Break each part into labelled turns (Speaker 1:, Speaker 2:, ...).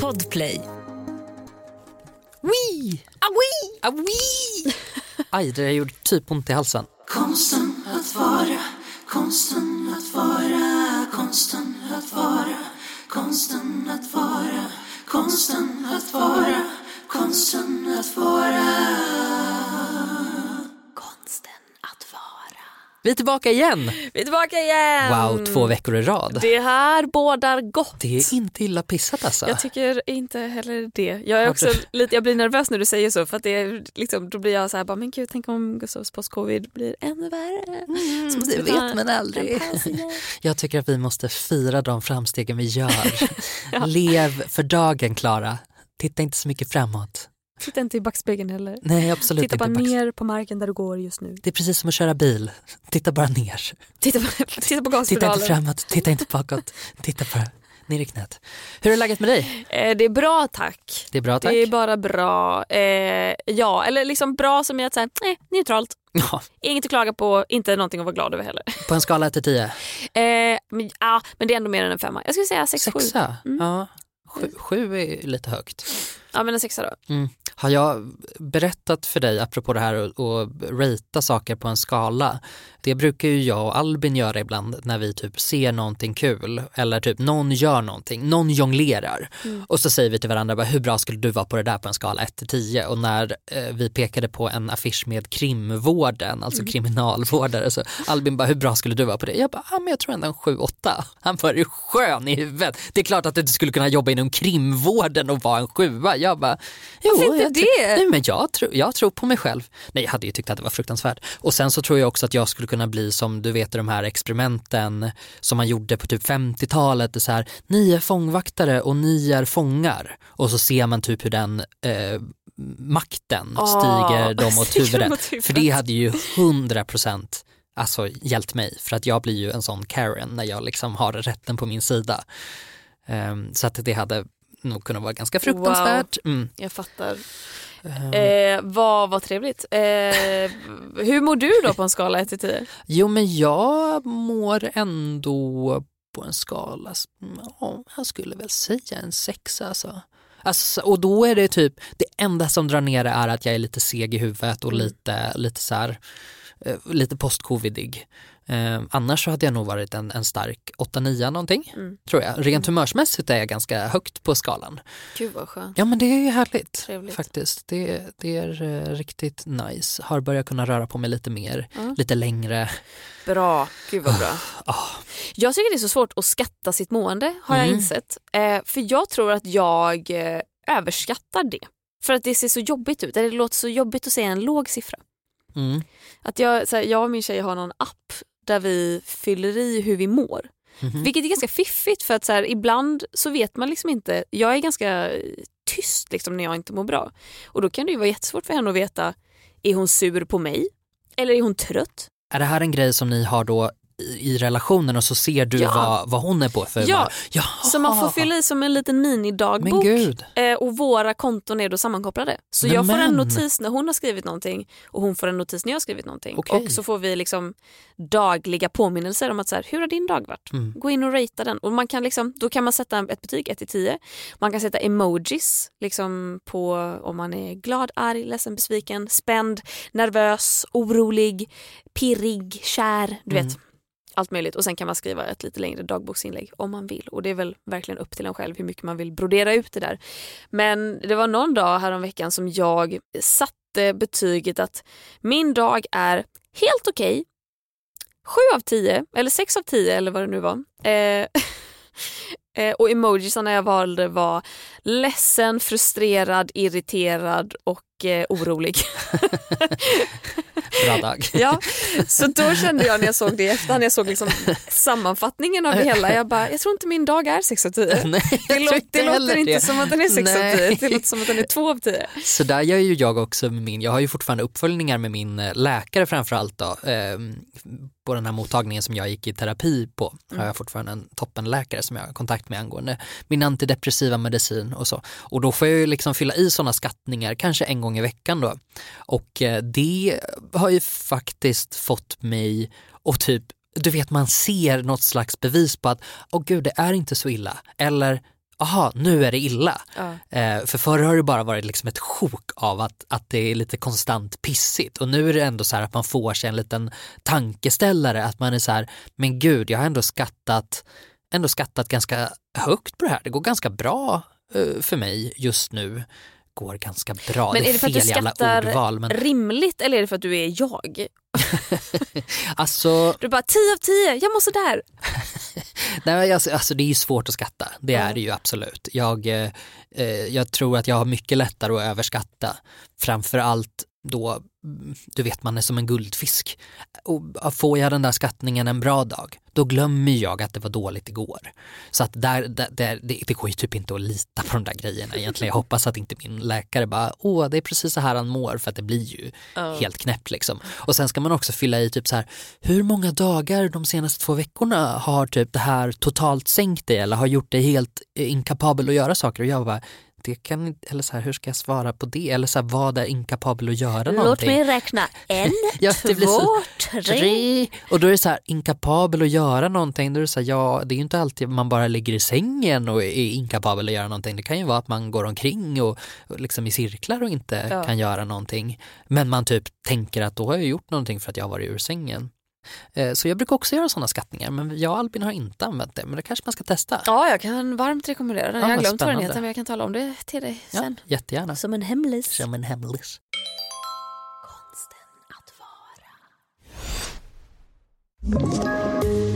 Speaker 1: Podplay.
Speaker 2: Wee!
Speaker 1: Awi!
Speaker 2: Awi! Aj, det gjorde typ ont i halsen.
Speaker 3: Konsten att vara, konsten att vara, konsten att vara, konsten att vara, konsten att vara, konsten att vara.
Speaker 2: Vi är tillbaka igen!
Speaker 4: Vi är tillbaka igen!
Speaker 2: Wow, två veckor i rad.
Speaker 4: Det här bådar gott.
Speaker 2: Det är inte illa pissat alltså.
Speaker 4: Jag tycker inte heller det. Jag, är också lite, jag blir nervös när du säger så för att det är liksom, då blir jag så här, bara, men gud tänk om Gustavs post-covid blir ännu värre. Så måste
Speaker 2: det vet man aldrig. Jag tycker att vi måste fira de framstegen vi gör. Lev för dagen, Klara. Titta inte så mycket framåt.
Speaker 4: Titta inte i backspegeln heller.
Speaker 2: Nej, absolut
Speaker 4: Titta bara
Speaker 2: inte.
Speaker 4: Ner på marken där du går just nu.
Speaker 2: Det är precis som att köra bil. Titta bara ner.
Speaker 4: Titta på, titta på
Speaker 2: Titta inte
Speaker 4: gaspedalen.
Speaker 2: framåt, titta inte bakåt. Titta bara ner i knät. Hur är läget med dig?
Speaker 4: Eh, det är bra tack.
Speaker 2: Det är bra, tack.
Speaker 4: Det är bara bra. Eh, ja, eller liksom bra som i att säga, eh, neutralt.
Speaker 2: Ja,
Speaker 4: Inget att klaga på, inte någonting att vara glad över heller.
Speaker 2: på en skala 1 till 10.
Speaker 4: Eh, men, ja, men det är ändå mer än en femma. Jag skulle säga sex, sju.
Speaker 2: Sexa?
Speaker 4: Mm.
Speaker 2: Ja. Sju, sju är lite högt.
Speaker 4: Ja men en sexa då.
Speaker 2: Mm. Har jag berättat för dig, apropå det här att ratea saker på en skala, det brukar ju jag och Albin göra ibland när vi typ ser någonting kul eller typ någon gör någonting, någon jonglerar och så säger vi till varandra bara, hur bra skulle du vara på det där på en skala 1 till 10 och när eh, vi pekade på en affisch med krimvården, alltså kriminalvårdare, så Albin bara, hur bra skulle du vara på det? Jag bara, ah, men jag tror ändå en 7-8. Han bara, är skön i huvudet? Det är klart att du inte skulle kunna jobba inom krimvården och vara en sjua. Jag bara, jo,
Speaker 4: Varför inte
Speaker 2: jag
Speaker 4: det?
Speaker 2: Nej, men jag, tror, jag tror på mig själv. Nej, jag hade ju tyckt att det var fruktansvärt. Och sen så tror jag också att jag skulle kunna bli som du vet de här experimenten som man gjorde på typ 50-talet. Det är Så här, ni är fångvaktare och ni är fångar. Och så ser man typ hur den eh, makten
Speaker 4: Ah,
Speaker 2: stiger dem åt huvudet. För det hade ju 100 procent alltså, hjälpt mig. För att jag blir ju en sån Karen när jag liksom har rätten på min sida. Ehm, så att det hade nog kunnat vara ganska fruktansvärt. Mm.
Speaker 4: Jag fattar.
Speaker 2: Ehm,
Speaker 4: Eh, vad, vad trevligt. Eh, hur mår du då på en skala 1 till 10?
Speaker 2: Jo men jag mår ändå på en skala, ja, jag skulle väl säga en sexa alltså. alltså. Och då är det typ, det enda som drar ner det är att jag är lite seg i huvudet och
Speaker 4: Mm.
Speaker 2: lite, lite så här, eh, lite postcovidig. Eh, annars så hade jag nog varit en, en stark 8-9 någonting,
Speaker 4: Mm.
Speaker 2: tror jag. Rent humörsmässigt är jag ganska högt på skalan.
Speaker 4: Gud vad skönt.
Speaker 2: Ja men det är ju härligt
Speaker 4: Trevligt.
Speaker 2: faktiskt. Det, det är eh, riktigt nice. Har börjat kunna röra på mig lite mer,
Speaker 4: Ja.
Speaker 2: lite längre.
Speaker 4: Bra, gud vad bra.
Speaker 2: Ah.
Speaker 4: Jag tycker det är så svårt att skatta sitt mående har jag
Speaker 2: Mm.
Speaker 4: insett. Eh, för jag tror att jag eh, överskattar det. För att det ser så jobbigt ut, eller det låter så jobbigt att säga en låg siffra.
Speaker 2: Mm.
Speaker 4: Att jag, så här, jag och min tjej har någon app där vi fyller i hur vi mår.
Speaker 2: Mhm.
Speaker 4: Vilket är ganska fiffigt för att så här, ibland så vet man liksom inte, jag är ganska tyst liksom när jag inte mår bra. Och då kan det ju vara jättesvårt för henne att veta, är hon sur på mig? Eller är hon trött?
Speaker 2: Är det här en grej som ni har då i, relationen och så ser du
Speaker 4: Ja.
Speaker 2: vad, vad hon är på för
Speaker 4: Ja.
Speaker 2: Ja.
Speaker 4: Så man får fylla i som en liten
Speaker 2: Men
Speaker 4: minidagbok. Eh, och våra konton är då sammankopplade. Så jag får en
Speaker 2: Nämen.
Speaker 4: notis när hon har skrivit någonting och hon får en notis när jag har skrivit någonting.
Speaker 2: Okej.
Speaker 4: Och så får vi liksom dagliga påminnelser om att så här, hur har din dag varit?
Speaker 2: Mm.
Speaker 4: Gå in och ratea den. Och man kan liksom, då kan man sätta ett betyg 1 till 10. Man kan sätta emojis liksom på om man är glad, arg, ledsen, besviken, spänd, nervös, orolig, pirrig, kär. Du vet. Allt möjligt och sen kan man skriva ett lite längre dagboksinlägg om man vill och det är väl verkligen upp till en själv hur mycket man vill brodera ut det där. Men det var någon dag häromveckan som jag satte betyget att min dag är helt okej, Sju av tio eller sex av tio eller vad det nu var. Eh, eh och emojisarna jag valde var ledsen, frustrerad, irriterad och eh, orolig.
Speaker 2: Bra dag.
Speaker 4: Ja, så då kände jag när jag såg det i efterhand, när jag såg liksom sammanfattningen av det hela, jag bara, jag tror inte min dag är 6 av 10.
Speaker 2: Nej,
Speaker 4: Det,
Speaker 2: tror
Speaker 4: låter, det låter inte
Speaker 2: det.
Speaker 4: som att den är 6 av
Speaker 2: Nej.
Speaker 4: 10, det låter som att den är 2 av 10.
Speaker 2: Så där gör ju jag också med min, jag har ju fortfarande uppföljningar med min eh, läkare framförallt då. Eh, på den här mottagningen som jag gick i terapi på har jag fortfarande en toppenläkare som jag har kontakt med angående min antidepressiva medicin och så. Och då får jag ju liksom fylla i sådana skattningar, kanske en gång i veckan då. Och eh, det har ju faktiskt fått mig att typ, du vet man ser något slags bevis på att, åh gud det är inte så illa. Eller aha, nu är det illa.
Speaker 4: Ja.
Speaker 2: Eh, för förr har det bara varit liksom ett sjok av att, att det är lite konstant pissigt och nu är det ändå så här att man får sig en liten tankeställare att man är så här, men gud jag har ändå skattat, ändå skattat ganska högt på det här, det går ganska bra eh, för mig just nu. Går ganska bra,
Speaker 4: Men
Speaker 2: det
Speaker 4: är det för att du
Speaker 2: jävla
Speaker 4: skattar
Speaker 2: ordval men
Speaker 4: rimligt eller är det för att du är jag?
Speaker 2: alltså
Speaker 4: Du bara 10 av 10, jag måste där.
Speaker 2: Nej, alltså, alltså det är ju svårt att skatta, det är det ju absolut. Jag, eh, eh, jag tror att jag har mycket lättare att överskatta. Framförallt då, du vet man är som en guldfisk. Och får jag den där skattningen en bra dag, då glömmer jag att det var dåligt igår. Så att där, där, där, det, det går ju typ inte att lita på de där grejerna egentligen. Jag hoppas att inte min läkare bara, åh det är precis så här han mår, för att det blir ju
Speaker 4: Ja.
Speaker 2: helt knäppt liksom. Och sen ska man också fylla i typ så här, hur många dagar de senaste två veckorna har typ det här totalt sänkt dig eller har gjort dig helt eh, inkapabel att göra saker? Och jag bara, det kan eller så här, hur ska jag svara på det? Eller så här, vad är inkapabel att göra
Speaker 4: Låt
Speaker 2: någonting?
Speaker 4: mig räkna. En,
Speaker 2: Ja, så-
Speaker 4: två, tre.
Speaker 2: Tre. Och då är det så här, inkapabel att göra någonting, då är det så här, ja det är ju inte alltid man bara ligger i sängen och är inkapabel att göra någonting. Det kan ju vara att man går omkring och, och liksom i cirklar och inte
Speaker 4: Ja.
Speaker 2: kan göra någonting. Men man typ tänker att då har jag gjort någonting för att jag har varit ur sängen. Eh, Så jag brukar också göra sådana skattningar men jag och Albin har inte använt det men det kanske man ska testa.
Speaker 4: Ja, jag kan varmt rekommendera den.
Speaker 2: Ja,
Speaker 4: jag har glömt vad den
Speaker 2: spännande.
Speaker 4: heter men jag kan tala om det till dig
Speaker 2: Ja,
Speaker 4: sen.
Speaker 2: jättegärna.
Speaker 4: Som en hemlis.
Speaker 2: Som en hemlis.
Speaker 3: Konsten att vara.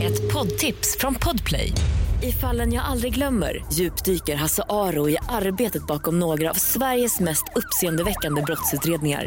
Speaker 1: Ett poddtips från Podplay. I fallen jag aldrig glömmer djupdyker Hasse Aro i arbetet bakom några av Sveriges mest uppseendeväckande brottsutredningar.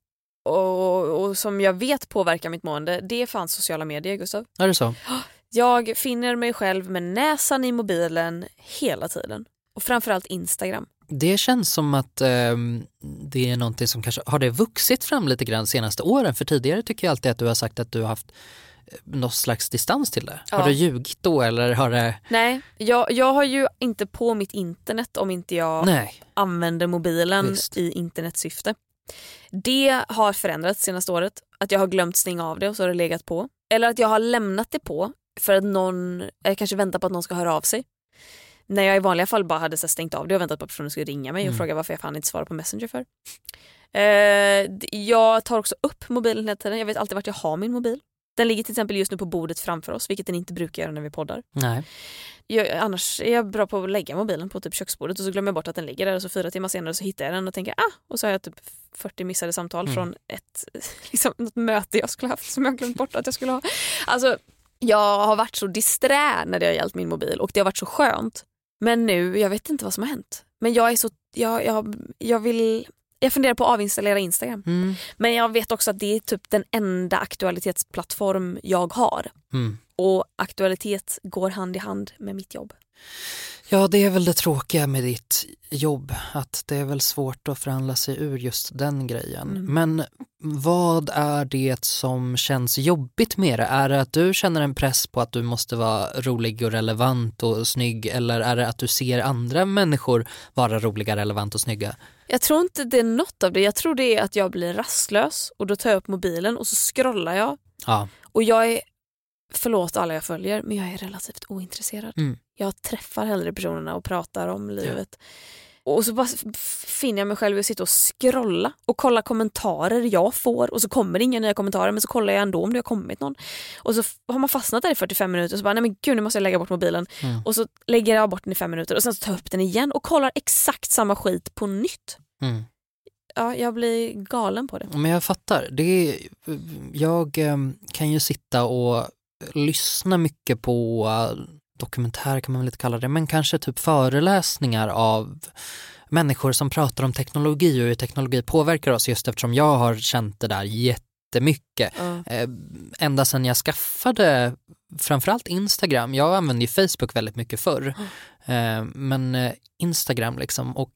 Speaker 4: och, och som jag vet påverkar mitt mående, det är fan sociala medier Gustav.
Speaker 2: Är det så?
Speaker 4: Jag finner mig själv med näsan i mobilen hela tiden. Och framförallt Instagram.
Speaker 2: Det känns som att ehm, det är någonting som kanske, har det vuxit fram lite grann senaste åren? För tidigare tycker jag alltid att du har sagt att du har haft eh, någon slags distans till det. Har
Speaker 4: Ja.
Speaker 2: du ljugit då eller har det,
Speaker 4: Nej, jag, jag har ju inte på mitt internet om inte jag
Speaker 2: nej.
Speaker 4: använder mobilen
Speaker 2: Visst.
Speaker 4: i internetsyfte. Det har förändrats senaste året. Att jag har glömt stänga av det och så har det legat på. Eller att jag har lämnat det på för att någon, jag kanske väntar på att någon ska höra av sig. När jag i vanliga fall bara hade så stängt av det och väntat på att personen skulle ringa mig och
Speaker 2: Mm.
Speaker 4: fråga varför jag fan inte svarar på Messenger för. Eh, jag tar också upp mobilen hela tiden. Jag vet alltid vart jag har min mobil. Den ligger till exempel just nu på bordet framför oss, vilket den inte brukar göra när vi poddar.
Speaker 2: nej.
Speaker 4: Jag, annars är jag bra på att lägga mobilen på typ köksbordet och så glömmer jag bort att den ligger där och så fyra timmar senare så hittar jag den och tänker ah och så har jag typ 40 missade samtal
Speaker 2: Mm.
Speaker 4: från ett liksom, något möte jag skulle haft som jag glömt bort att jag skulle ha. Alltså jag har varit så disträ när det har gällt min mobil och det har varit så skönt. Men nu, jag vet inte vad som har hänt. Men jag är så, jag, jag, jag vill, jag funderar på att avinstallera Instagram.
Speaker 2: Mm.
Speaker 4: Men jag vet också att det är typ den enda aktualitetsplattform jag har.
Speaker 2: Mm.
Speaker 4: Och aktualitet går hand i hand med mitt jobb.
Speaker 2: Ja, det är väl det tråkiga med ditt jobb, att det är väl svårt att förhandla sig ur just den grejen.
Speaker 4: Mm.
Speaker 2: Men vad är det som känns jobbigt med det? Är det att du känner en press på att du måste vara rolig och relevant och snygg eller är det att du ser andra människor vara roliga, relevant och snygga?
Speaker 4: Jag tror inte det är något av det. Jag tror det är att jag blir rastlös och då tar jag upp mobilen och så scrollar jag.
Speaker 2: Ja,
Speaker 4: Och jag är, förlåt alla jag följer, men jag är relativt ointresserad.
Speaker 2: Mm.
Speaker 4: Jag träffar hellre personerna och pratar om livet. Och så bara finner jag mig själv att sitta och scrolla och kolla kommentarer jag får och så kommer det inga nya kommentarer men så kollar jag ändå om det har kommit någon. Och så har man fastnat där i 45 minuter och så bara nej men gud nu måste jag lägga bort mobilen.
Speaker 2: Mm.
Speaker 4: Och så lägger jag bort den i fem minuter och sen så tar jag upp den igen och kollar exakt samma skit på nytt.
Speaker 2: mm.
Speaker 4: Ja, jag blir galen på det.
Speaker 2: Men jag fattar. Det är, jag eh, kan ju sitta och lyssna mycket på eh, dokumentär kan man väl inte kalla det, men kanske typ föreläsningar av människor som pratar om teknologi och hur teknologi påverkar oss just eftersom jag har känt det där jättemycket. Eh, ända sedan jag skaffade framförallt Instagram, jag använde ju Facebook väldigt mycket förr, eh, men Instagram liksom. Och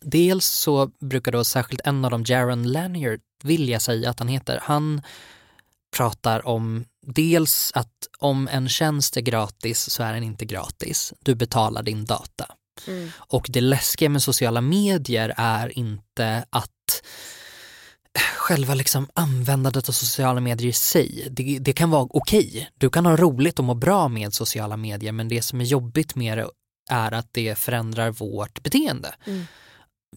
Speaker 2: dels så brukar då särskilt en av dem, Jaron Lanier, vill jag säga att han heter, han pratar om dels att om en tjänst är gratis så är den inte gratis. Du betalar din data.
Speaker 4: Mm.
Speaker 2: Och det läskiga med sociala medier är inte att själva liksom användandet av sociala medier i sig, det, det kan vara okej. Du kan ha roligt och må bra med sociala medier men det som är jobbigt med det är att det förändrar vårt beteende.
Speaker 4: Mm.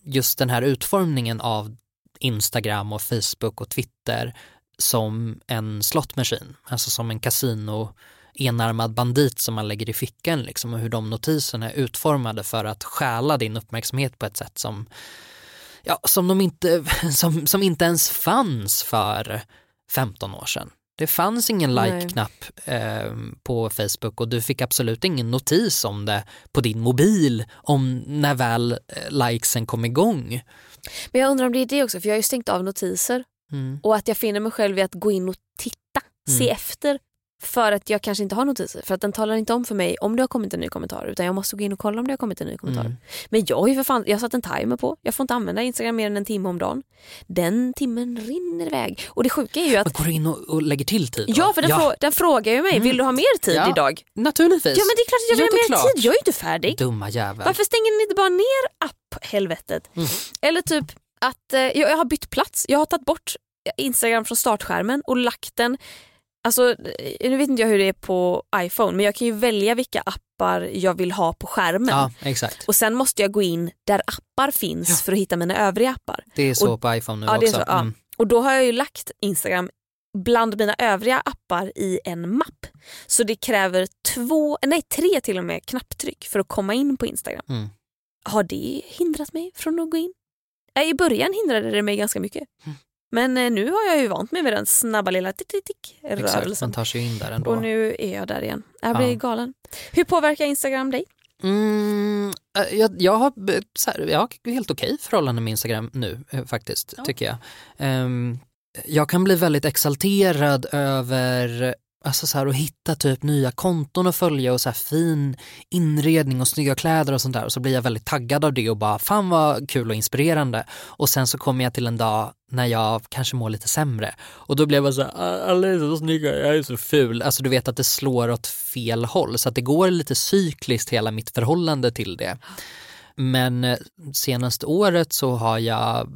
Speaker 2: Just den här utformningen av Instagram och Facebook och Twitter som en slottmaskin, alltså som en kasino enarmad bandit som man lägger i fickan liksom och hur de notiserna är utformade för att stjäla din uppmärksamhet på ett sätt som ja, som, de inte, som, som inte ens fanns för 15 år sedan. Det fanns ingen like-knapp eh, på Facebook och du fick absolut ingen notis om det på din mobil om när väl eh, likesen kom igång.
Speaker 4: Men jag undrar om det är det också, för jag har ju stängt av notiser
Speaker 2: Mm.
Speaker 4: och att jag finner mig själv i att gå in och titta, se
Speaker 2: Mm.
Speaker 4: efter för att jag kanske inte har notiser. För att den talar inte om för mig om det har kommit en ny kommentar utan jag måste gå in och kolla om det har kommit en ny kommentar.
Speaker 2: Mm.
Speaker 4: Men jag har ju för fan, jag har satt en timer på. Jag får inte använda Instagram mer än en timme om dagen. Den timmen rinner iväg. Och det sjuka är ju
Speaker 2: Men
Speaker 4: att
Speaker 2: går du in och, och lägger till tid? då?
Speaker 4: Ja, för den, Frå den frågar ju mig,
Speaker 2: Mm.
Speaker 4: vill du ha mer tid
Speaker 2: Ja.
Speaker 4: idag?
Speaker 2: Naturligtvis.
Speaker 4: Ja men det är klart att jag vill
Speaker 2: Ja,
Speaker 4: ha mer
Speaker 2: klart.
Speaker 4: tid, jag är ju inte färdig.
Speaker 2: Dumma jävel.
Speaker 4: Varför stänger ni inte bara ner app-helvetet?
Speaker 2: Mm.
Speaker 4: Eller typ att eh, jag, har bytt plats, jag har tagit bort Instagram från startskärmen och lagt den Alltså, eh, nu vet inte jag hur det är på iPhone men jag kan ju välja vilka appar jag vill ha på skärmen.
Speaker 2: Ja, exakt.
Speaker 4: Och sen måste jag gå in där appar finns
Speaker 2: Ja.
Speaker 4: för att hitta mina övriga appar.
Speaker 2: Det är så
Speaker 4: och-
Speaker 2: på iPhone nu
Speaker 4: ja, det är
Speaker 2: också.
Speaker 4: så, ja.
Speaker 2: Mm.
Speaker 4: Och då har jag ju lagt Instagram bland mina övriga appar i en mapp. Så det kräver två, nej tre till och med knapptryck för att komma in på Instagram.
Speaker 2: Mm.
Speaker 4: Har det hindrat mig från att gå in? Eh, I början hindrade det mig ganska mycket.
Speaker 2: Mm.
Speaker 4: Men eh, nu har jag ju vant mig vid den snabba lilla tick, tick, tick,
Speaker 2: Exakt,
Speaker 4: rörelsen.
Speaker 2: man tar sig in där ändå.
Speaker 4: Och nu är jag där igen. Jag blir
Speaker 2: Ja.
Speaker 4: galen. Hur påverkar Instagram dig?
Speaker 2: Mm, eh, jag, jag, har, så här, jag har helt okej förhållande med Instagram nu eh, faktiskt,
Speaker 4: Ja.
Speaker 2: tycker jag. Ehm, jag kan bli väldigt exalterad över Alltså så här, att hitta typ nya konton att följa och så här fin inredning och snygga kläder och sånt där och så blir jag väldigt taggad av det och bara fan vad kul och inspirerande och sen så kommer jag till en dag när jag kanske mår lite sämre och då blir jag bara så här, ah, alla är så snygga, jag är så ful. Alltså du vet att det slår åt fel håll så att det går lite cykliskt hela mitt förhållande till det. Men eh, senaste året så har jag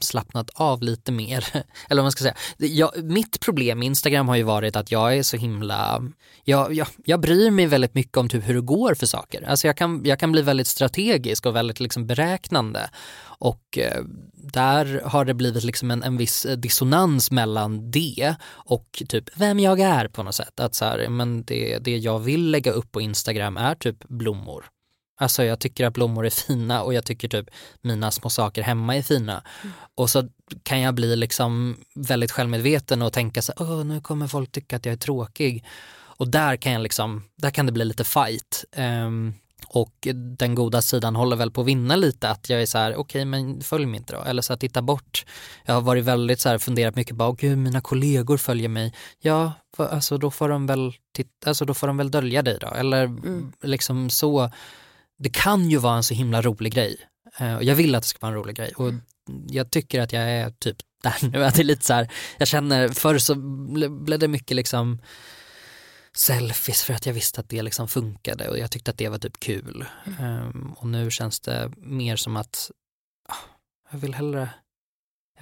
Speaker 2: slappnat av lite mer. Eller vad man ska säga. Jag, mitt problem med Instagram har ju varit att jag är så himla... Jag, jag, jag bryr mig väldigt mycket om typ hur det går för saker. Alltså jag, kan, jag kan bli väldigt strategisk och väldigt liksom beräknande. Och eh, där har det blivit liksom en, en viss dissonans mellan det och typ vem jag är på något sätt. Att så här, men det, det jag vill lägga upp på Instagram är typ blommor. Alltså jag tycker att blommor är fina och jag tycker typ mina små saker hemma är fina. Och så kan jag bli liksom väldigt självmedveten och tänka så här, Åh, nu kommer folk tycka att jag är tråkig. Och där kan jag liksom, där kan det bli lite fight. Ehm, och den goda sidan håller väl på att vinna lite att jag är så här, okej men följ mig inte då. Eller så att titta bort. Jag har varit väldigt så här, funderat mycket åh gud mina kollegor följer mig. Ja, alltså då får de väl, titta, alltså då får de väl dölja dig då. Eller
Speaker 4: Mm.
Speaker 2: liksom så det kan ju vara en så himla rolig grej. Eh, jag vill att det ska vara en rolig grej. Och jag tycker att jag är typ där nu. Att det är lite så här, jag känner, förr så ble- blev det mycket liksom selfies för att jag visste att det liksom funkade och jag tyckte att det var typ kul. Ehm, och nu känns det mer som att ah, jag vill hellre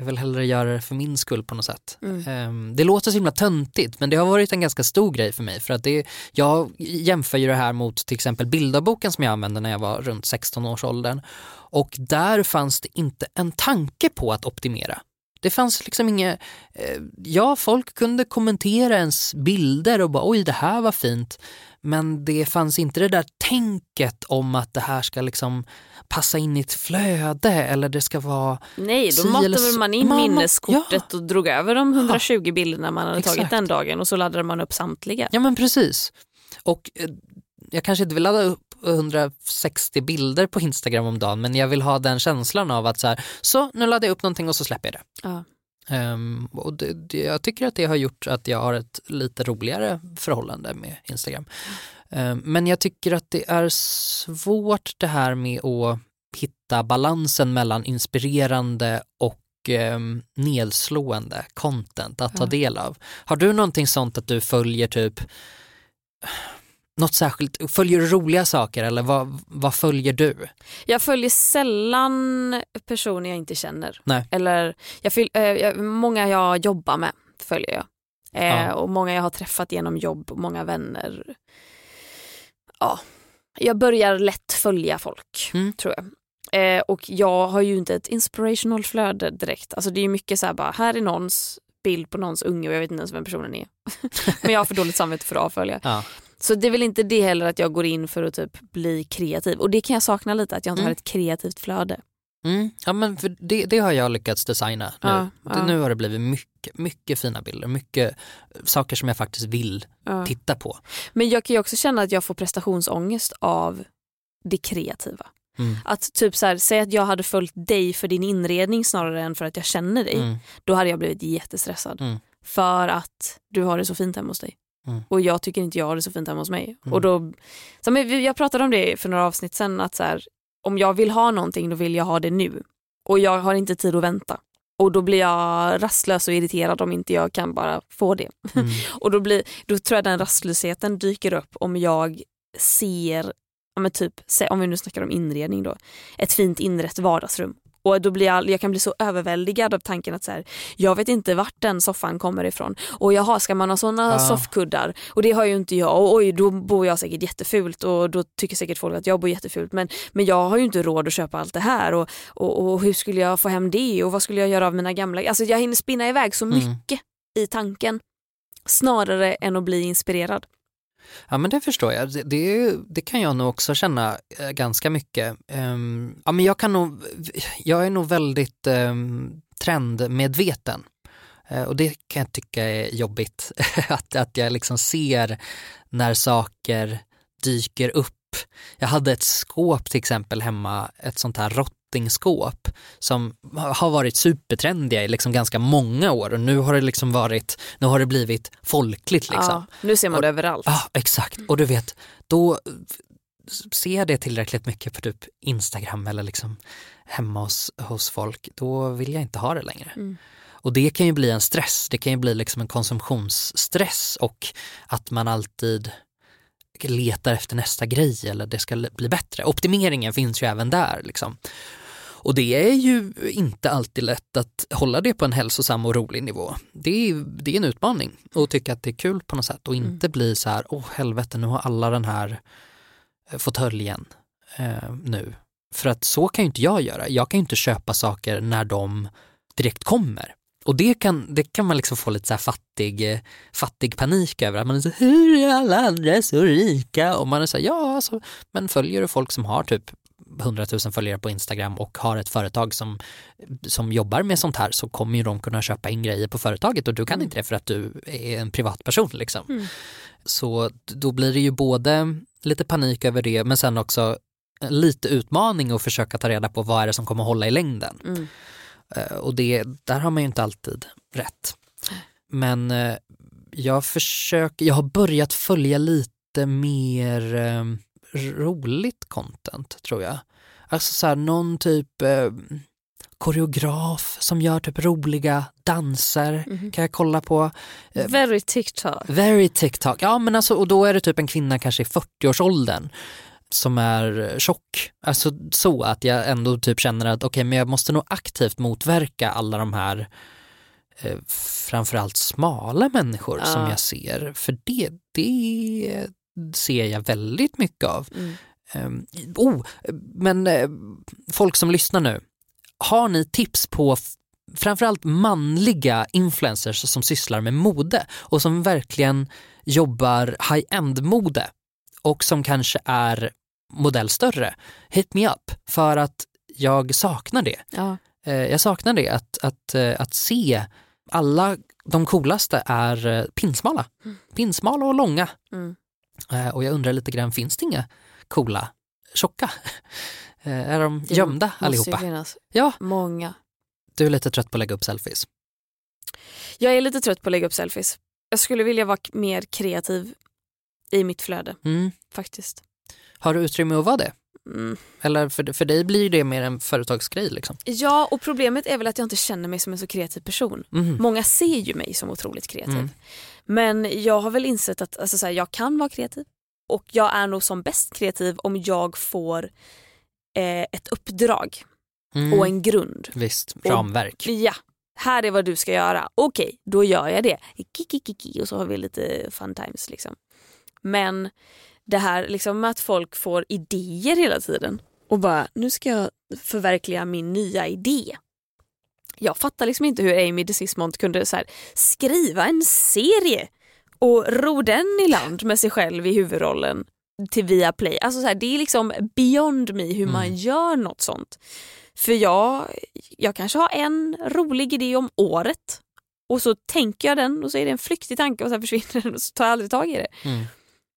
Speaker 2: jag vill hellre göra det för min skull på något sätt.
Speaker 4: Mm.
Speaker 2: Ehm, Det låter så himla töntigt men det har varit en ganska stor grej för mig för att det, jag jämför ju det här mot till exempel bildarboken som jag använde när jag var runt 16 års åldern och där fanns det inte en tanke på att optimera. Det fanns liksom inget, eh, ja folk kunde kommentera ens bilder och bara oj det här var fint men det fanns inte det där tänket om att det här ska liksom passa in i ett flöde eller det ska vara
Speaker 4: Nej, då matade man in
Speaker 2: Man-
Speaker 4: minneskortet och drog över de 120 bilderna man hade
Speaker 2: Exakt.
Speaker 4: tagit den dagen och så laddade man upp samtliga.
Speaker 2: Ja men precis. Och eh, jag kanske inte vill ladda upp 160 bilder på Instagram om dagen men jag vill ha den känslan av att så här, så nu laddar jag upp någonting och så släpper jag det.
Speaker 4: Ja.
Speaker 2: Ehm, och det, det, jag tycker att det har gjort att jag har ett lite roligare förhållande med Instagram. Ehm, men jag tycker att det är svårt det här med att hitta balansen mellan inspirerande och eh, nedslående content att ta del av. Har du någonting sånt att du följer typ något särskilt, följer du roliga saker eller vad, vad följer du?
Speaker 4: Jag följer sällan personer jag inte känner.
Speaker 2: Nej.
Speaker 4: Eller jag fyll, eh, många jag jobbar med följer jag. Eh,
Speaker 2: Ja.
Speaker 4: Och många jag har träffat genom jobb många vänner. Ja, jag börjar lätt följa folk
Speaker 2: Mm.
Speaker 4: tror jag. Eh, och jag har ju inte ett inspirational flöde direkt. Alltså det är mycket så här bara, här är någons bild på någons unge och jag vet inte ens vem personen är. Men jag har för dåligt samvete för att avfölja.
Speaker 2: Ja.
Speaker 4: Så det är väl inte det heller att jag går in för att typ bli kreativ. Och det kan jag sakna lite, att jag inte
Speaker 2: Mm.
Speaker 4: har ett kreativt flöde.
Speaker 2: Mm. Ja men för det, det har jag lyckats designa nu.
Speaker 4: Ja, ja.
Speaker 2: nu har det blivit mycket, mycket fina bilder, mycket saker som jag faktiskt vill
Speaker 4: Ja.
Speaker 2: titta på.
Speaker 4: Men jag kan ju också känna att jag får prestationsångest av det kreativa.
Speaker 2: Mm.
Speaker 4: Att typ så här, säg att jag hade följt dig för din inredning snarare än för att jag känner dig.
Speaker 2: Mm.
Speaker 4: Då hade jag blivit jättestressad.
Speaker 2: Mm.
Speaker 4: För att du har det så fint hemma hos dig.
Speaker 2: Mm.
Speaker 4: Och jag tycker inte jag har det så fint hemma hos mig.
Speaker 2: Mm.
Speaker 4: Och då, så, men jag pratade om det för några avsnitt sen att så här, om jag vill ha någonting då vill jag ha det nu. Och jag har inte tid att vänta. Och då blir jag rastlös och irriterad om inte jag kan bara få det.
Speaker 2: Mm.
Speaker 4: Och då, blir, då tror jag den rastlösheten dyker upp om jag ser, ja men typ, om vi nu snackar om inredning då, ett fint inrett vardagsrum. Och då blir jag, jag kan bli så överväldigad av tanken att så här, jag vet inte vart den soffan kommer ifrån. Och jaha, ska man ha sådana
Speaker 2: Ah.
Speaker 4: soffkuddar? Och det har ju inte jag. Och oj, då bor jag säkert jättefult och då tycker säkert folk att jag bor jättefult. Men, men jag har ju inte råd att köpa allt det här. Och, och, och hur skulle jag få hem det? Och vad skulle jag göra av mina gamla? Alltså jag hinner spinna iväg så
Speaker 2: Mm.
Speaker 4: mycket i tanken. Snarare än att bli inspirerad.
Speaker 2: Ja men det förstår jag. Det, det, det kan jag nog också känna eh, ganska mycket. Um, ja, men jag, kan nog, jag är nog väldigt um, trendmedveten. Uh, och det kan jag tycka är jobbigt. att, att jag liksom ser när saker dyker upp. Jag hade ett skåp till exempel hemma, ett sånt här rått rottingskåp som har varit supertrendiga i liksom ganska många år och nu har det liksom varit, nu har det blivit folkligt liksom.
Speaker 4: Ja, nu ser man
Speaker 2: Och-
Speaker 4: det överallt.
Speaker 2: Ja, exakt. Och du vet, då ser jag det tillräckligt mycket på typ Instagram eller liksom hemma hos, hos folk, då vill jag inte ha det längre.
Speaker 4: Mm.
Speaker 2: Och det kan ju bli en stress, det kan ju bli liksom en konsumtionsstress och att man alltid letar efter nästa grej eller det ska bli bättre. Optimeringen finns ju även där. Liksom. Och det är ju inte alltid lätt att hålla det på en hälsosam och rolig nivå. Det är, det är en utmaning att tycka att det är kul på något sätt och inte bli så här, åh helvete nu har alla den här eh, fåtöljen eh, nu. För att så kan ju inte jag göra. Jag kan ju inte köpa saker när de direkt kommer. Och det kan, det kan man liksom få lite så här fattig, eh, fattig panik över. Att man är så hur är alla andra så rika? Och man är så här, ja alltså, men följer du folk som har typ 100 000 följare på Instagram och har ett företag som, som jobbar med sånt här så kommer ju de kunna köpa in grejer på företaget och du kan inte det för att du är en privatperson. Liksom.
Speaker 4: Mm.
Speaker 2: Så då blir det ju både lite panik över det men sen också lite utmaning att försöka ta reda på vad är det som kommer hålla i längden.
Speaker 4: Mm.
Speaker 2: Eh, Och det, där har man ju inte alltid rätt. Men eh, jag försöker, jag har börjat följa lite mer eh, roligt content tror jag. Alltså så här, någon typ eh, koreograf som gör typ roliga danser
Speaker 4: Mhm.
Speaker 2: kan jag kolla på. Eh,
Speaker 4: Very TikTok.
Speaker 2: Very TikTok, ja men alltså och då är det typ en kvinna kanske i 40-årsåldern som är tjock. Alltså så att jag ändå typ känner att okej men jag måste nog aktivt motverka alla de här eh, framförallt smala människor
Speaker 4: Ja.
Speaker 2: som jag ser. För det, det ser jag väldigt mycket av.
Speaker 4: Mm.
Speaker 2: Um, oh, men eh, folk som lyssnar nu, har ni tips på framförallt manliga influencers som sysslar med mode och som verkligen jobbar high-end mode och som kanske är modell större? Hit me up för att jag saknar det.
Speaker 4: Ja.
Speaker 2: Eh, Jag saknar det, att, att, eh, att se alla de coolaste är pinsmala. Pinsmala och långa.
Speaker 4: Mm.
Speaker 2: Och jag undrar lite grann, finns det inga coola, tjocka? Eh, Är de
Speaker 4: Det
Speaker 2: gömda
Speaker 4: ju
Speaker 2: allihopa?
Speaker 4: finnas
Speaker 2: Ja,
Speaker 4: många.
Speaker 2: du är lite trött på att lägga upp selfies.
Speaker 4: Jag är lite trött på att lägga upp selfies. Jag skulle vilja vara mer kreativ i mitt flöde
Speaker 2: Mm.
Speaker 4: faktiskt.
Speaker 2: Har du utrymme att vara det?
Speaker 4: mm.
Speaker 2: Eller för, för dig blir det mer en företagsgrej liksom.
Speaker 4: Ja och problemet är väl att jag inte känner mig som en så kreativ person.
Speaker 2: Mm.
Speaker 4: Många ser ju mig som otroligt kreativ.
Speaker 2: Mm.
Speaker 4: Men jag har väl insett att alltså, så här, jag kan vara kreativ. Och jag är nog som bäst kreativ om jag får eh, ett uppdrag
Speaker 2: Mm.
Speaker 4: och en grund.
Speaker 2: Visst, ramverk.
Speaker 4: Ja, här är vad du ska göra. Okej, då gör jag det. Kikikiki, och så har vi lite fun times. Liksom. Men det här liksom med att folk får idéer hela tiden och bara nu ska jag förverkliga min nya idé. Jag fattar liksom inte hur Amy DeSismond kunde här, skriva en serie och ro den i land med sig själv i huvudrollen till Viaplay. Alltså så här, det är liksom beyond me hur man
Speaker 2: Mm.
Speaker 4: gör något sånt. För jag, jag kanske har en rolig idé om året och så tänker jag den och så är det en flyktig tanke och sen försvinner den och så tar jag aldrig tag i det.
Speaker 2: Mm.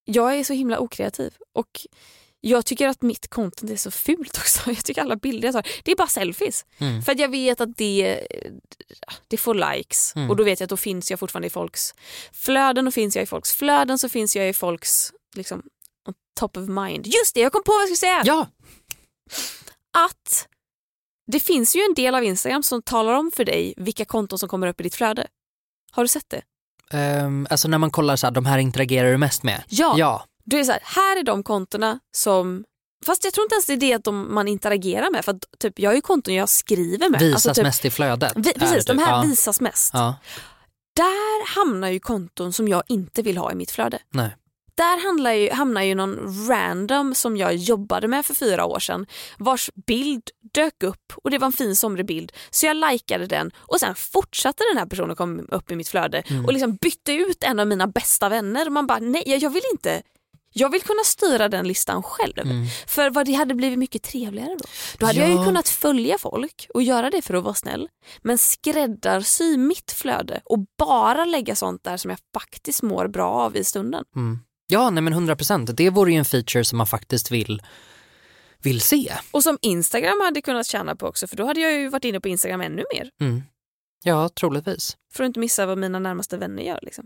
Speaker 4: Jag är så himla okreativ och jag tycker att mitt content är så fult också. Jag tycker alla bilder jag tar, det är bara selfies.
Speaker 2: Mm.
Speaker 4: För jag vet att det, det får likes
Speaker 2: Mm.
Speaker 4: och då vet jag att då finns jag fortfarande i folks flöden och finns jag i folks flöden så finns jag i folks liksom, top of mind. Just det, jag kom på vad jag skulle säga!
Speaker 2: Ja,
Speaker 4: Att det finns ju en del av Instagram som talar om för dig vilka konton som kommer upp i ditt flöde. Har du sett det?
Speaker 2: ehm, alltså när man kollar så här, de här interagerar du mest med.
Speaker 4: Ja.
Speaker 2: Ja,
Speaker 4: Då är så här, här är de kontona som Fast jag tror inte ens det är det att de, man interagerar med. För att, typ, jag har ju konton jag skriver med.
Speaker 2: visas
Speaker 4: Alltså, typ,
Speaker 2: mest i flödet.
Speaker 4: vi, precis, de
Speaker 2: typ.
Speaker 4: här
Speaker 2: ja.
Speaker 4: visas mest.
Speaker 2: Ja,
Speaker 4: Där hamnar ju konton som jag inte vill ha i mitt flöde.
Speaker 2: nej.
Speaker 4: Där ju, hamnar ju någon random som jag jobbade med för fyra år sedan vars bild dök upp och det var en fin somrig bild så jag likade den och sen fortsatte den här personen komma upp i mitt flöde
Speaker 2: Mm.
Speaker 4: och liksom bytte ut en av mina bästa vänner man bara nej jag vill inte jag vill kunna styra den listan själv.
Speaker 2: Mm.
Speaker 4: För vad det hade blivit mycket trevligare då. Då hade jag ju
Speaker 2: Ja.
Speaker 4: kunnat följa folk och göra det för att vara snäll. Men skräddarsy mitt flöde och bara lägga sånt där som jag faktiskt mår bra av i stunden.
Speaker 2: Mm. Ja, nej men 100 procent. Det vore ju en feature som man faktiskt vill, vill se.
Speaker 4: Och som Instagram hade kunnat tjäna på också för då hade jag ju varit inne på Instagram ännu mer.
Speaker 2: Mm. Ja, troligtvis.
Speaker 4: För att inte missa vad mina närmaste vänner gör. Liksom.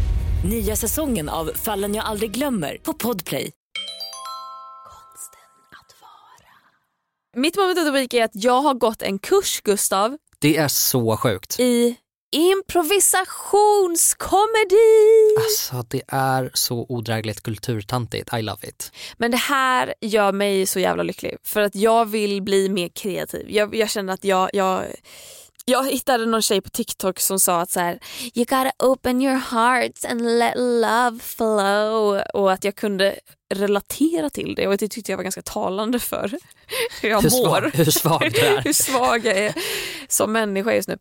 Speaker 1: Nya säsongen av Fallen jag aldrig glömmer på Podplay.
Speaker 3: Konsten att vara.
Speaker 4: Mitt moment of the week är att jag har gått en kurs, Gustav,
Speaker 2: Det är så sjukt.
Speaker 4: i improvisationskomedi.
Speaker 2: Alltså det är så odrägligt kulturtantigt. I love it.
Speaker 4: Men det här gör mig så jävla lycklig för att jag vill bli mer kreativ. Jag, jag känner att jag, jag jag hittade någon tjej på TikTok som sa att så här, you gotta open your hearts and let love flow och att jag kunde relatera till det och det tyckte jag var ganska talande för hur jag
Speaker 2: Hur
Speaker 4: mår.
Speaker 2: svag, hur svag du är.
Speaker 4: hur svag jag är som människa just nu.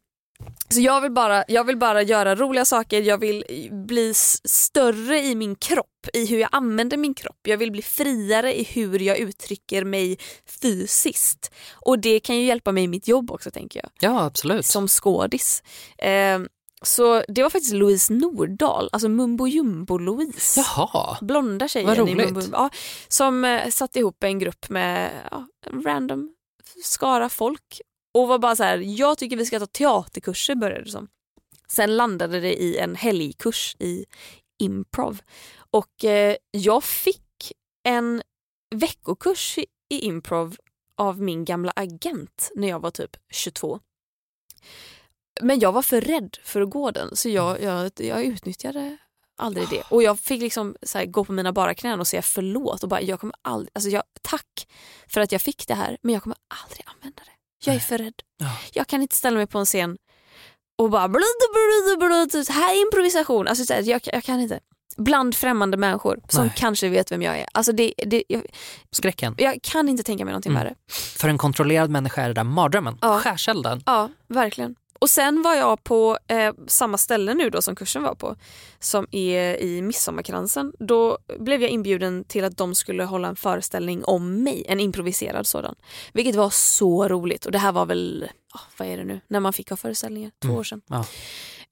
Speaker 4: Så jag vill, bara, jag vill bara göra roliga saker, jag vill bli större i min kropp, i hur jag använder min kropp. Jag vill bli friare i hur jag uttrycker mig fysiskt. Och det kan ju hjälpa mig i mitt jobb också tänker jag,
Speaker 2: Ja, absolut.
Speaker 4: som skådis. Eh, så det var faktiskt Louise Nordahl, alltså Mumbo Jumbo-Louise
Speaker 2: Jaha.
Speaker 4: blonda tjejen i. Mumbo, ja, som eh, satte ihop en grupp med ja, random skara folk och var bara så här, jag tycker vi ska ta teaterkurser började det som. Sen landade det i en helgkurs i improv och eh, jag fick en veckokurs i, i improv av min gamla agent när jag var typ 22. Men jag var för rädd för att gå den så jag, jag, jag utnyttjade aldrig det. Och jag fick liksom så här, gå på mina bara knän och säga förlåt och bara jag kommer aldrig, alltså jag, tack för att jag fick det här men jag kommer aldrig använda det. Jag är för rädd.
Speaker 2: Ja.
Speaker 4: Jag kan inte ställa mig på en scen och bara blud, blud, blud, så här är improvisation. Alltså, så här, jag, jag kan inte. Bland främmande människor som
Speaker 2: Nej.
Speaker 4: kanske vet vem jag är. Alltså, det, det, jag,
Speaker 2: Skräcken.
Speaker 4: jag kan inte tänka mig någonting
Speaker 2: Mm.
Speaker 4: värre.
Speaker 2: För en kontrollerad människa är det där mardrömmen.
Speaker 4: Ja.
Speaker 2: Skärselden.
Speaker 4: Ja, verkligen. Och sen var jag på eh, samma ställe nu då som kursen var på, som är i Midsommarkransen. Då blev jag inbjuden till att de skulle hålla en föreställning om mig, en improviserad sådan. Vilket var så roligt och det här var väl, oh, vad är det nu, när man fick ha föreställningar, två
Speaker 2: Mm.
Speaker 4: år sedan.
Speaker 2: Ja.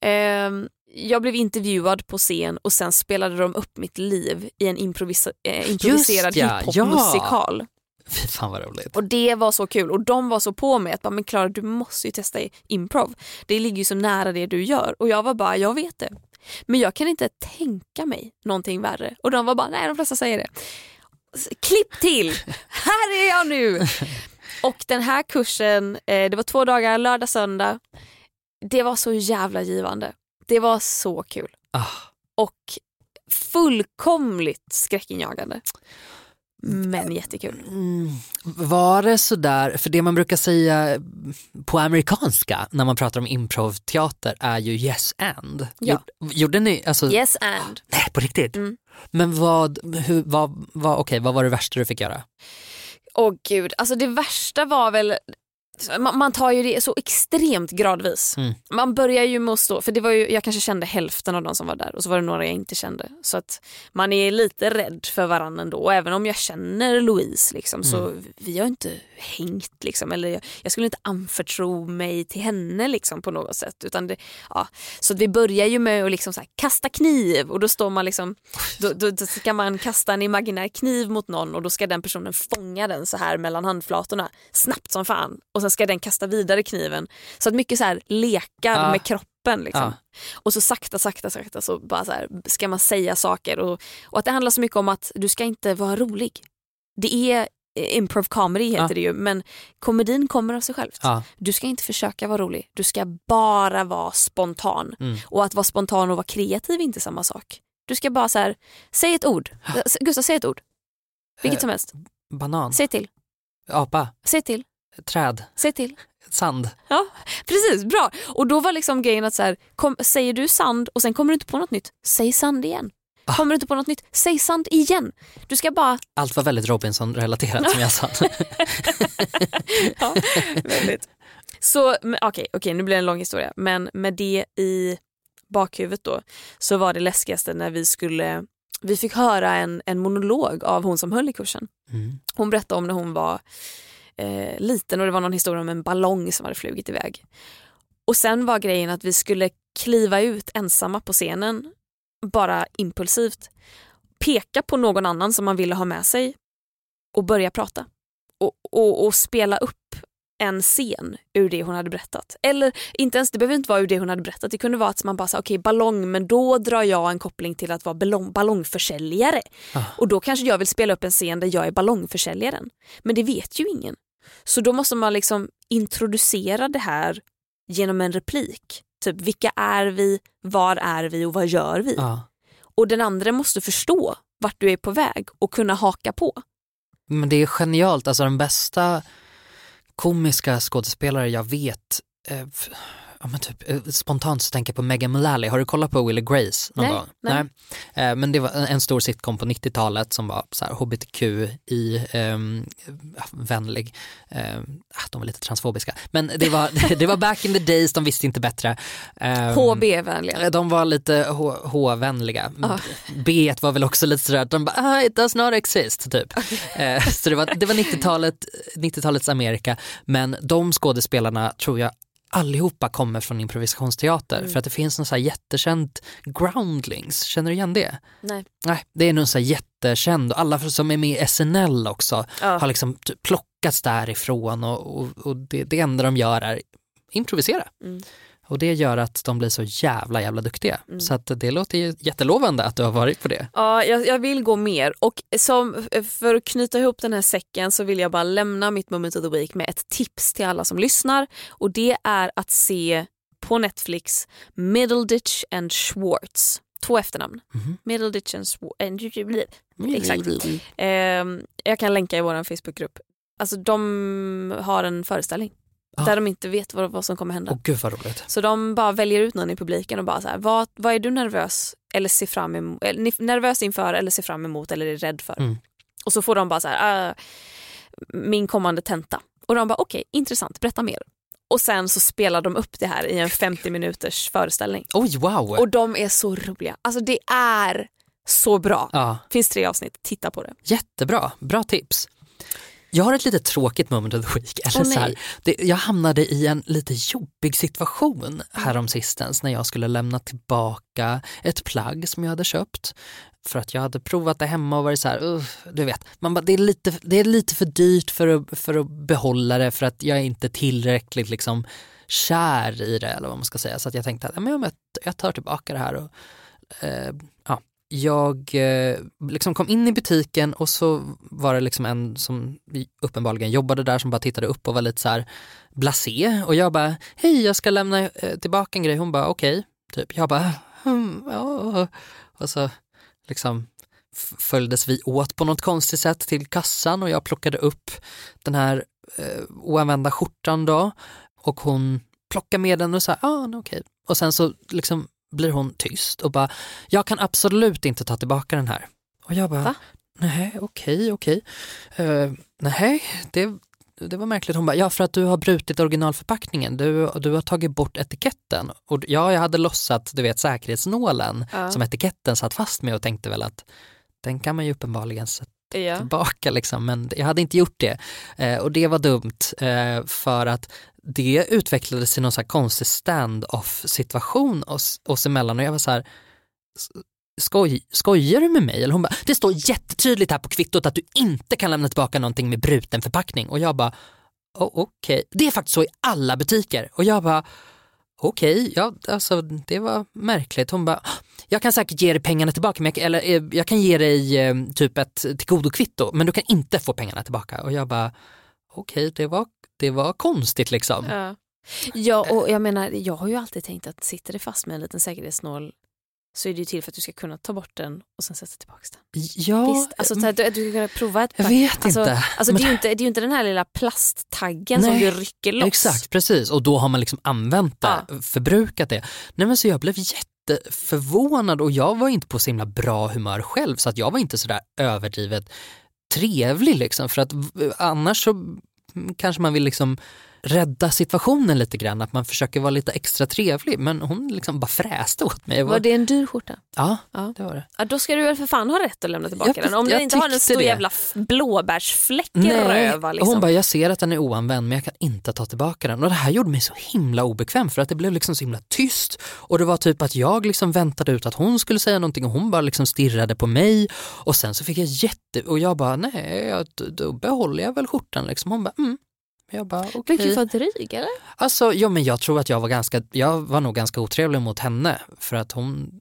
Speaker 4: Ehm, jag blev intervjuad på scen och sen spelade de upp mitt liv i en improvisa- eh, improviserad
Speaker 2: ja,
Speaker 4: hiphopmusikal.
Speaker 2: Fy fan vad roligt.
Speaker 4: Och det var så kul och de var så på mig att bara, men Klara du måste ju testa improv. Det ligger ju så nära det du gör och jag var bara jag vet det. Men jag kan inte tänka mig någonting värre. Och de var bara nej de flesta säger det. Klipp till! Här är jag nu! Och den här kursen, eh, det var två dagar, lördag, söndag. Det var så jävla givande. Det var så kul.
Speaker 2: Ah.
Speaker 4: Och fullkomligt skräckinjagande. Men jättekul.
Speaker 2: Mm. Var det sådär, för det man brukar säga på amerikanska när man pratar om improvteater är ju yes and.
Speaker 4: Ja.
Speaker 2: Gjorde, ni, alltså,
Speaker 4: Yes and.
Speaker 2: nej på riktigt?
Speaker 4: Mm.
Speaker 2: Men vad, hur, vad, vad, okej, vad var det värsta du fick göra?
Speaker 4: Åh gud, alltså det värsta var väl man, tar ju det så extremt gradvis.
Speaker 2: Mm.
Speaker 4: Man börjar ju med att stå, för det var ju, jag kanske kände hälften av de som var där och så var det några jag inte kände. Så att man är lite rädd för varandra ändå. Och även om jag känner Louise liksom, så vi har inte hängt liksom. Eller jag, jag skulle inte anförtro mig till henne liksom på något sätt. Utan det, ja. Så att vi börjar ju med att liksom här, kasta kniv och då står man liksom, då, då, då ska man kasta en imaginär kniv mot någon och då ska den personen fånga den så här mellan handflatorna snabbt som fan. Och sen ska den kasta vidare kniven. Så att mycket så här lekar
Speaker 2: Ja.
Speaker 4: med kroppen. Liksom.
Speaker 2: Ja.
Speaker 4: Och så sakta, sakta, sakta så bara så här, ska man säga saker. Och, och att det handlar så mycket om att du ska inte vara rolig. Det är eh, improv comedy heter
Speaker 2: Ja.
Speaker 4: det ju, men komedin kommer av sig självt.
Speaker 2: Ja.
Speaker 4: Du ska inte försöka vara rolig, du ska bara vara spontan.
Speaker 2: Mm.
Speaker 4: Och att vara spontan och vara kreativ är inte samma sak. Du ska bara så här, säg ett ord. Gustav, säg ett ord. Vilket
Speaker 2: Eh,
Speaker 4: som helst.
Speaker 2: Banan,
Speaker 4: Säg till,
Speaker 2: apa,
Speaker 4: säg till,
Speaker 2: träd,
Speaker 4: säg till.
Speaker 2: sand.
Speaker 4: Ja, precis. Bra. Och då var liksom grejen att så här, kom, säger du sand och sen kommer du inte på något nytt, säg sand igen.
Speaker 2: Ah.
Speaker 4: Kommer du inte på något nytt, säg sand igen. Du ska bara...
Speaker 2: Allt var väldigt Robinson-relaterat som jag sa.
Speaker 4: ja, väldigt. Så okej, okej, nu blir det en lång historia. Men med det i bakhuvudet då så var det läskigaste när vi skulle vi fick höra en, en monolog av hon som höll i kursen.
Speaker 2: Mm.
Speaker 4: Hon berättade om när hon var eh, liten och det var någon historia om en ballong som hade flugit iväg. Och sen var grejen att vi skulle kliva ut ensamma på scenen, bara impulsivt, peka på någon annan som man ville ha med sig och börja prata. Och, och, och spela upp en scen ur det hon hade berättat. Eller inte ens, det behöver inte vara ur det hon hade berättat. Det kunde vara att man bara sa okej ballong men då drar jag en koppling till att vara ballong, ballongförsäljare.
Speaker 2: Ah.
Speaker 4: Och då kanske jag vill spela upp en scen där jag är ballongförsäljaren. Men det vet ju ingen. Så då måste man liksom introducera det här genom en replik. Typ vilka är vi, var är vi och vad gör vi?
Speaker 2: Ja.
Speaker 4: Och den andra måste förstå vart du är på väg och kunna haka på.
Speaker 2: Men det är genialt, alltså den bästa komiska skådespelare jag vet, eh, ja, men typ, eh, spontant så tänker jag på Megan Mullally, har du kollat på Will Grace någon
Speaker 4: Nej,
Speaker 2: gång?
Speaker 4: nej.
Speaker 2: Eh, men det var en, stor sitcom på 90-talet som var så här hbtq i ehm, vänlig, eh, ah, de var lite transfobiska, men det var, det var back in the days, de visste inte bättre. Ehm,
Speaker 4: HB-vänliga.
Speaker 2: de var lite H-vänliga.
Speaker 4: Ah.
Speaker 2: B var väl också lite sådär de bara, ah, it does not exist, typ. Eh, så det var, det var 90-talet, 90-talets Amerika, men de skådespelarna tror jag allihopa kommer från improvisationsteater för att det finns någon så här jättekänd Groundlings, känner du igen det?
Speaker 4: Nej.
Speaker 2: Nej, det är någon så här jättekänd och alla som är med i SNL också
Speaker 4: Ja.
Speaker 2: har liksom plockats därifrån och, och, och det, det enda de gör är improvisera.
Speaker 4: Mm.
Speaker 2: Och det gör att de blir så jävla jävla duktiga.
Speaker 4: Mm.
Speaker 2: Så att det låter ju jättelovande att du har varit på det.
Speaker 4: Ja, jag, jag vill gå mer och som, för att knyta ihop den här säcken så vill jag bara lämna mitt moment of the week med ett tips till alla som lyssnar och det är att se på Netflix Middleditch and Schwartz. Två efternamn.
Speaker 2: Mhm.
Speaker 4: Middleditch and Schwartz. Exakt. Ehm, jag kan länka i vår Facebookgrupp. Alltså de har en föreställning
Speaker 2: Ah.
Speaker 4: där de inte vet vad, vad som kommer hända.
Speaker 2: Åh gud vad roligt.
Speaker 4: Så de bara väljer ut någon i publiken och bara så här, vad, vad är du nervös eller ser fram emot, eller, ni- nervös inför eller ser fram emot eller är rädd för?
Speaker 2: Mm.
Speaker 4: Och så får de bara så här, "Ah, min kommande tenta. Och de bara okej, intressant, berätta mer. Och sen så spelar de upp det här i en 50 minuters föreställning.
Speaker 2: Oj, wow!
Speaker 4: Och de är så roliga. Alltså det är så bra.
Speaker 2: ja,
Speaker 4: Finns tre avsnitt, titta på det.
Speaker 2: jättebra, bra tips. Jag har ett lite tråkigt moment of the week. Eller
Speaker 4: Åh,
Speaker 2: så här, det, jag hamnade i en lite jobbig situation häromsistens när jag skulle lämna tillbaka ett plagg som jag hade köpt. För att jag hade provat det hemma och varit så här, "Uff", du vet, man bara, det, är lite, det är lite för dyrt för att, för att behålla det för att jag är inte tillräckligt liksom kär i det eller vad man ska säga. Så att jag tänkte att ja, men jag, jag tar tillbaka det här. Och, eh, ja, jag eh, liksom kom in i butiken och så var det liksom en som uppenbarligen jobbade där som bara tittade upp och var lite så här blasé och jag bara hej jag ska lämna eh, tillbaka en grej. Hon bara okej, typ. Jag bara hmm, ja. Och så liksom följdes vi åt på något konstigt sätt till kassan och jag plockade upp den här eh, oanvända skjortan då och hon plockade med den och sa, ja ah, okej. okej. Och sen så liksom blir hon tyst och bara, jag kan absolut inte ta tillbaka den här. Och jag bara,
Speaker 4: Va?
Speaker 2: nej okej, okej. Uh, nej, det, det var märkligt. Hon bara, ja för att du har brutit originalförpackningen, du, du har tagit bort etiketten. Och ja, jag hade lossat, du vet säkerhetsnålen
Speaker 4: Ja.
Speaker 2: som etiketten satt fast med och tänkte väl att den kan man ju uppenbarligen sätta
Speaker 4: Ja.
Speaker 2: tillbaka liksom, men jag hade inte gjort det. Eh, och det var dumt eh, för att det utvecklades i någon så här konstig stand-off situation oss, oss emellan och jag var så här Skoj, skojar du med mig? Eller hon bara, det står jättetydligt här på kvittot att du inte kan lämna tillbaka någonting med bruten förpackning. Och jag bara, "Oh, okej. Det är faktiskt så i alla butiker. Och jag bara, okej, ja alltså det var märkligt. Hon bara, ah, jag kan säkert ge dig pengarna tillbaka, men jag, eller eh, jag kan ge dig eh, typ ett tillgodokvitto, men du kan inte få pengarna tillbaka. Och jag bara, okej, det, var, det var konstigt liksom.
Speaker 4: Ja. ja, och jag menar, jag har ju alltid tänkt att sitter det fast med en liten säkerhetsnål så är det ju till för att du ska kunna ta bort den och sen sätta tillbaka den.
Speaker 2: Ja,
Speaker 4: Visst, alltså, så att du, du ska kunna prova ett
Speaker 2: jag
Speaker 4: par-
Speaker 2: vet
Speaker 4: alltså,
Speaker 2: inte.
Speaker 4: Alltså,
Speaker 2: Men-
Speaker 4: det, är ju inte, det är ju inte den här lilla plasttaggen som
Speaker 2: Nej,
Speaker 4: du rycker loss.
Speaker 2: Exakt, precis. Och då har man liksom använt det,
Speaker 4: Ja.
Speaker 2: förbrukat det. Nej men så jag blev jätteförvånad och jag var inte på så himla bra humör själv så att jag var inte sådär överdrivet trevlig liksom för att annars så mm, kanske man vill liksom rädda situationen lite grann, att man försöker vara lite extra trevlig men hon liksom bara fräste åt mig.
Speaker 4: Var det en dyr skjorta?
Speaker 2: Ja,
Speaker 4: Ja.
Speaker 2: det var det.
Speaker 4: Ja, då ska du väl för fan ha rätt att lämna tillbaka
Speaker 2: Jag-
Speaker 4: den. Om
Speaker 2: jag
Speaker 4: inte har en stor
Speaker 2: det.
Speaker 4: jävla blåbärsfläck i röva. Liksom.
Speaker 2: hon bara, jag ser att den är oanvänd men jag kan inte ta tillbaka den. Och det här gjorde mig så himla obekväm för att det blev liksom så himla tyst. Och det var typ att jag liksom väntade ut att hon skulle säga någonting och hon bara liksom stirrade på mig. Och sen så fick jag jätte... Och jag bara, nej, jag, då behåller jag väl skjortan liksom. Hon bara, mm. Jag bara, okej.
Speaker 4: Brukar du vara dryg eller?
Speaker 2: Alltså, ja men jag tror att jag var ganska, jag var nog ganska otrevlig mot henne för att hon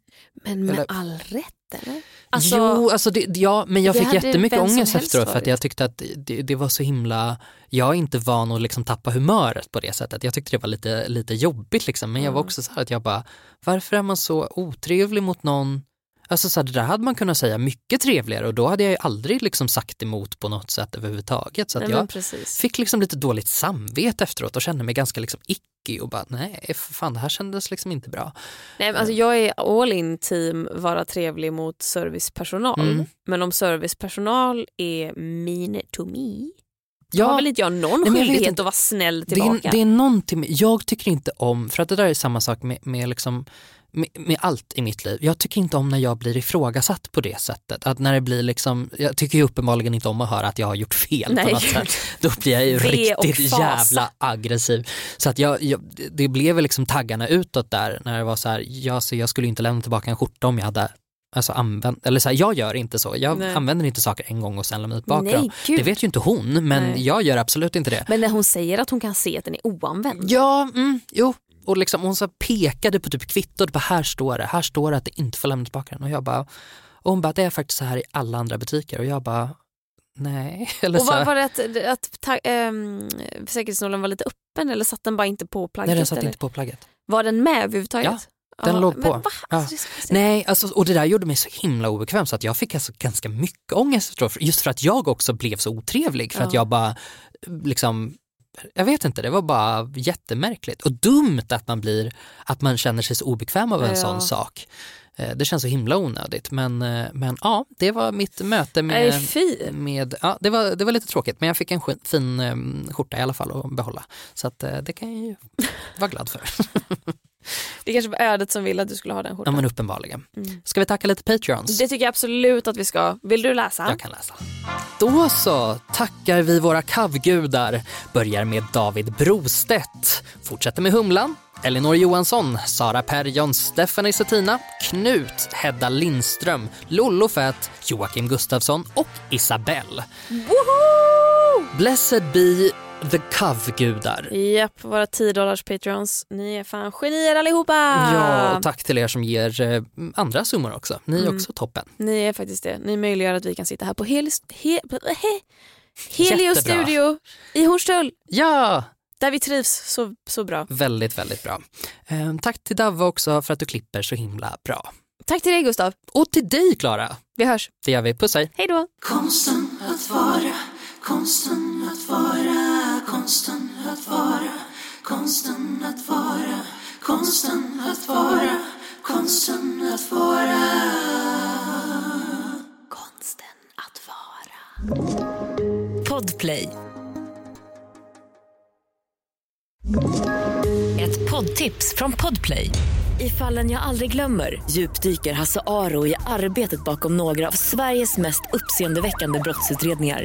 Speaker 4: Men med
Speaker 2: Eller-
Speaker 4: all rätt eller?
Speaker 2: jo, alltså det, ja, men jag fick jättemycket ångest efteråt för att jag tyckte att det, det var så himla, jag är inte van att liksom tappa humöret på det sättet. Jag tyckte det var lite, lite jobbigt liksom, men jag var
Speaker 4: Mm.
Speaker 2: också så här att jag bara, varför är man så otrevlig mot någon? Alltså så här, det där hade man kunnat säga mycket trevligare och då hade jag ju aldrig liksom sagt emot på något sätt överhuvudtaget. Så att
Speaker 4: Nej,
Speaker 2: jag
Speaker 4: precis.
Speaker 2: fick liksom lite dåligt samvete efteråt och kände mig ganska liksom icky och bara nej, fan det här kändes liksom inte bra.
Speaker 4: Nej, men alltså, jag är all in team vara trevlig mot servicepersonal.
Speaker 2: Mm.
Speaker 4: Men om servicepersonal är mean to me, då
Speaker 2: Ja,
Speaker 4: har väl inte jag någon
Speaker 2: Nej, jag
Speaker 4: skyldighet
Speaker 2: inte.
Speaker 4: att vara snäll
Speaker 2: Det är,
Speaker 4: tillbaka.
Speaker 2: det är någonting, jag tycker inte om, för att det där är samma sak med, med, liksom, med, med allt i mitt liv. Jag tycker inte om när jag blir ifrågasatt på det sättet. Att när det blir liksom, jag tycker ju uppenbarligen inte om att höra att jag har gjort fel
Speaker 4: Nej.
Speaker 2: på något sätt. Då blir jag ju riktigt jävla aggressiv. Så att jag, jag, det blev liksom taggarna utåt där när det var så här, jag, så jag skulle inte lämna tillbaka en skjorta om jag hade Alltså använt, eller så här, jag gör inte så. Jag
Speaker 4: Nej.
Speaker 2: använder inte saker en gång och sen lämnar tillbaka
Speaker 4: Nej,
Speaker 2: dem.
Speaker 4: gud.
Speaker 2: Det vet ju inte hon, men
Speaker 4: Nej.
Speaker 2: jag gör absolut inte det.
Speaker 4: Men när hon säger att hon kan se att den är oanvänd.
Speaker 2: Ja, mm, jo. Och liksom, hon så pekade på typ kvittot, bara här står det, här står det att det inte får lämna tillbaka den. Och jag bara, och hon bara, det är faktiskt så här i alla andra butiker. Och jag bara, nej. Eller
Speaker 4: Och var, var det att, att ta, ähm, säkerhetsnålen var lite öppen eller satt den bara inte på plagget?
Speaker 2: nej den satt
Speaker 4: eller?
Speaker 2: inte på plagget.
Speaker 4: Var den med överhuvudtaget?
Speaker 2: Ja, den låg
Speaker 4: men
Speaker 2: på. Ja.
Speaker 4: Alltså,
Speaker 2: Nej, alltså, och det där gjorde mig så himla obekväm så att jag fick alltså ganska mycket ångest. Just för att jag också blev så otrevlig. För att
Speaker 4: Ja.
Speaker 2: jag bara liksom jag vet inte, det var bara jättemärkligt och dumt att man blir, att man känner sig så obekväm av en
Speaker 4: Ja.
Speaker 2: sån sak. Eh, Det känns så himla onödigt men, eh, men ja, det var mitt möte
Speaker 4: Nej
Speaker 2: med,
Speaker 4: fy.
Speaker 2: med ja, det, var, det var lite tråkigt men jag fick en fin eh, skjorta i alla fall att behålla. Så att, det kan jag ju vara glad för.
Speaker 4: Det kanske var ödet som ville att du skulle ha den
Speaker 2: ja
Speaker 4: skjortan.
Speaker 2: men uppenbarligen.
Speaker 4: Mm.
Speaker 2: Ska vi tacka lite Patreons?
Speaker 4: Det tycker jag absolut att vi ska. Vill du läsa?
Speaker 2: Jag kan läsa. Då så tackar vi våra kavgudar. Börjar med David Brostedt. Fortsätter med Humlan, Elinor Johansson, Sara Perjon, Stephanie Settina, Knut, Hedda Lindström, Lollo Fett, Joakim Gustafsson och Isabelle. Blessed be the kavgudar.
Speaker 4: Japp, våra 10 dollars patrons. Ni är fan genier allihopa!
Speaker 2: Ja, och tack till er som ger eh, andra summor också. Ni är
Speaker 4: Mm.
Speaker 2: också toppen.
Speaker 4: Ni är faktiskt det. Ni möjliggör att vi kan sitta här på Helios, he, he,
Speaker 2: Jättebra.
Speaker 4: studio i Hornstull.
Speaker 2: Ja,
Speaker 4: Där vi trivs så, så bra.
Speaker 2: väldigt, väldigt bra. Eh, tack till Davva också för att du klipper så himla bra.
Speaker 4: Tack till dig Gustav.
Speaker 2: Och till dig Klara.
Speaker 4: Vi hörs.
Speaker 2: Det gör vi. Puss hej.
Speaker 4: Hej då.
Speaker 3: Konsten att vara, konsten att vara, konsten att vara, konsten att vara, konsten att vara, konsten att vara.
Speaker 1: Konsten att vara. Podplay. Ett poddtips från Podplay. I fallen jag aldrig glömmer djupdyker Hasse Aro i arbetet bakom några av Sveriges mest uppseendeväckande brottsutredningar.